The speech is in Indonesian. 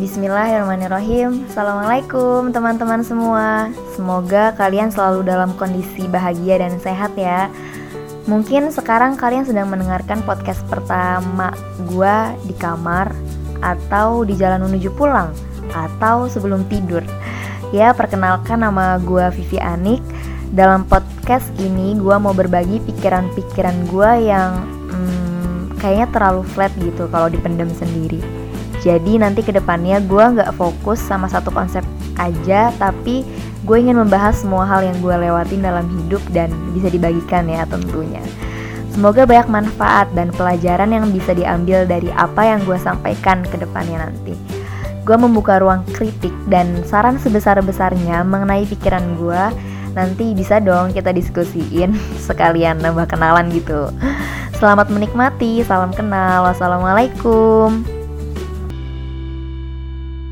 Bismillahirrahmanirrahim. Assalamualaikum teman-teman semua. Semoga kalian selalu dalam kondisi bahagia dan sehat ya. Mungkin sekarang kalian sedang mendengarkan podcast pertama gue di kamar Atau di jalan menuju pulang Atau sebelum tidur. Ya perkenalkan nama gue Vivi Anik. Dalam podcast ini gue mau berbagi pikiran-pikiran gue yang hmm, Kayaknya terlalu flat gitu kalau dipendam sendiri jadi nanti ke depannya gue nggak fokus sama satu konsep aja, tapi gue ingin membahas semua hal yang gue lewatin dalam hidup dan bisa dibagikan ya tentunya. Semoga banyak manfaat dan pelajaran yang bisa diambil dari apa yang gue sampaikan ke depannya nanti. Gue membuka ruang kritik dan saran sebesar-besarnya mengenai pikiran gue. Nanti bisa dong kita diskusiin sekalian nambah kenalan gitu. Selamat menikmati, salam kenal, wassalamualaikum.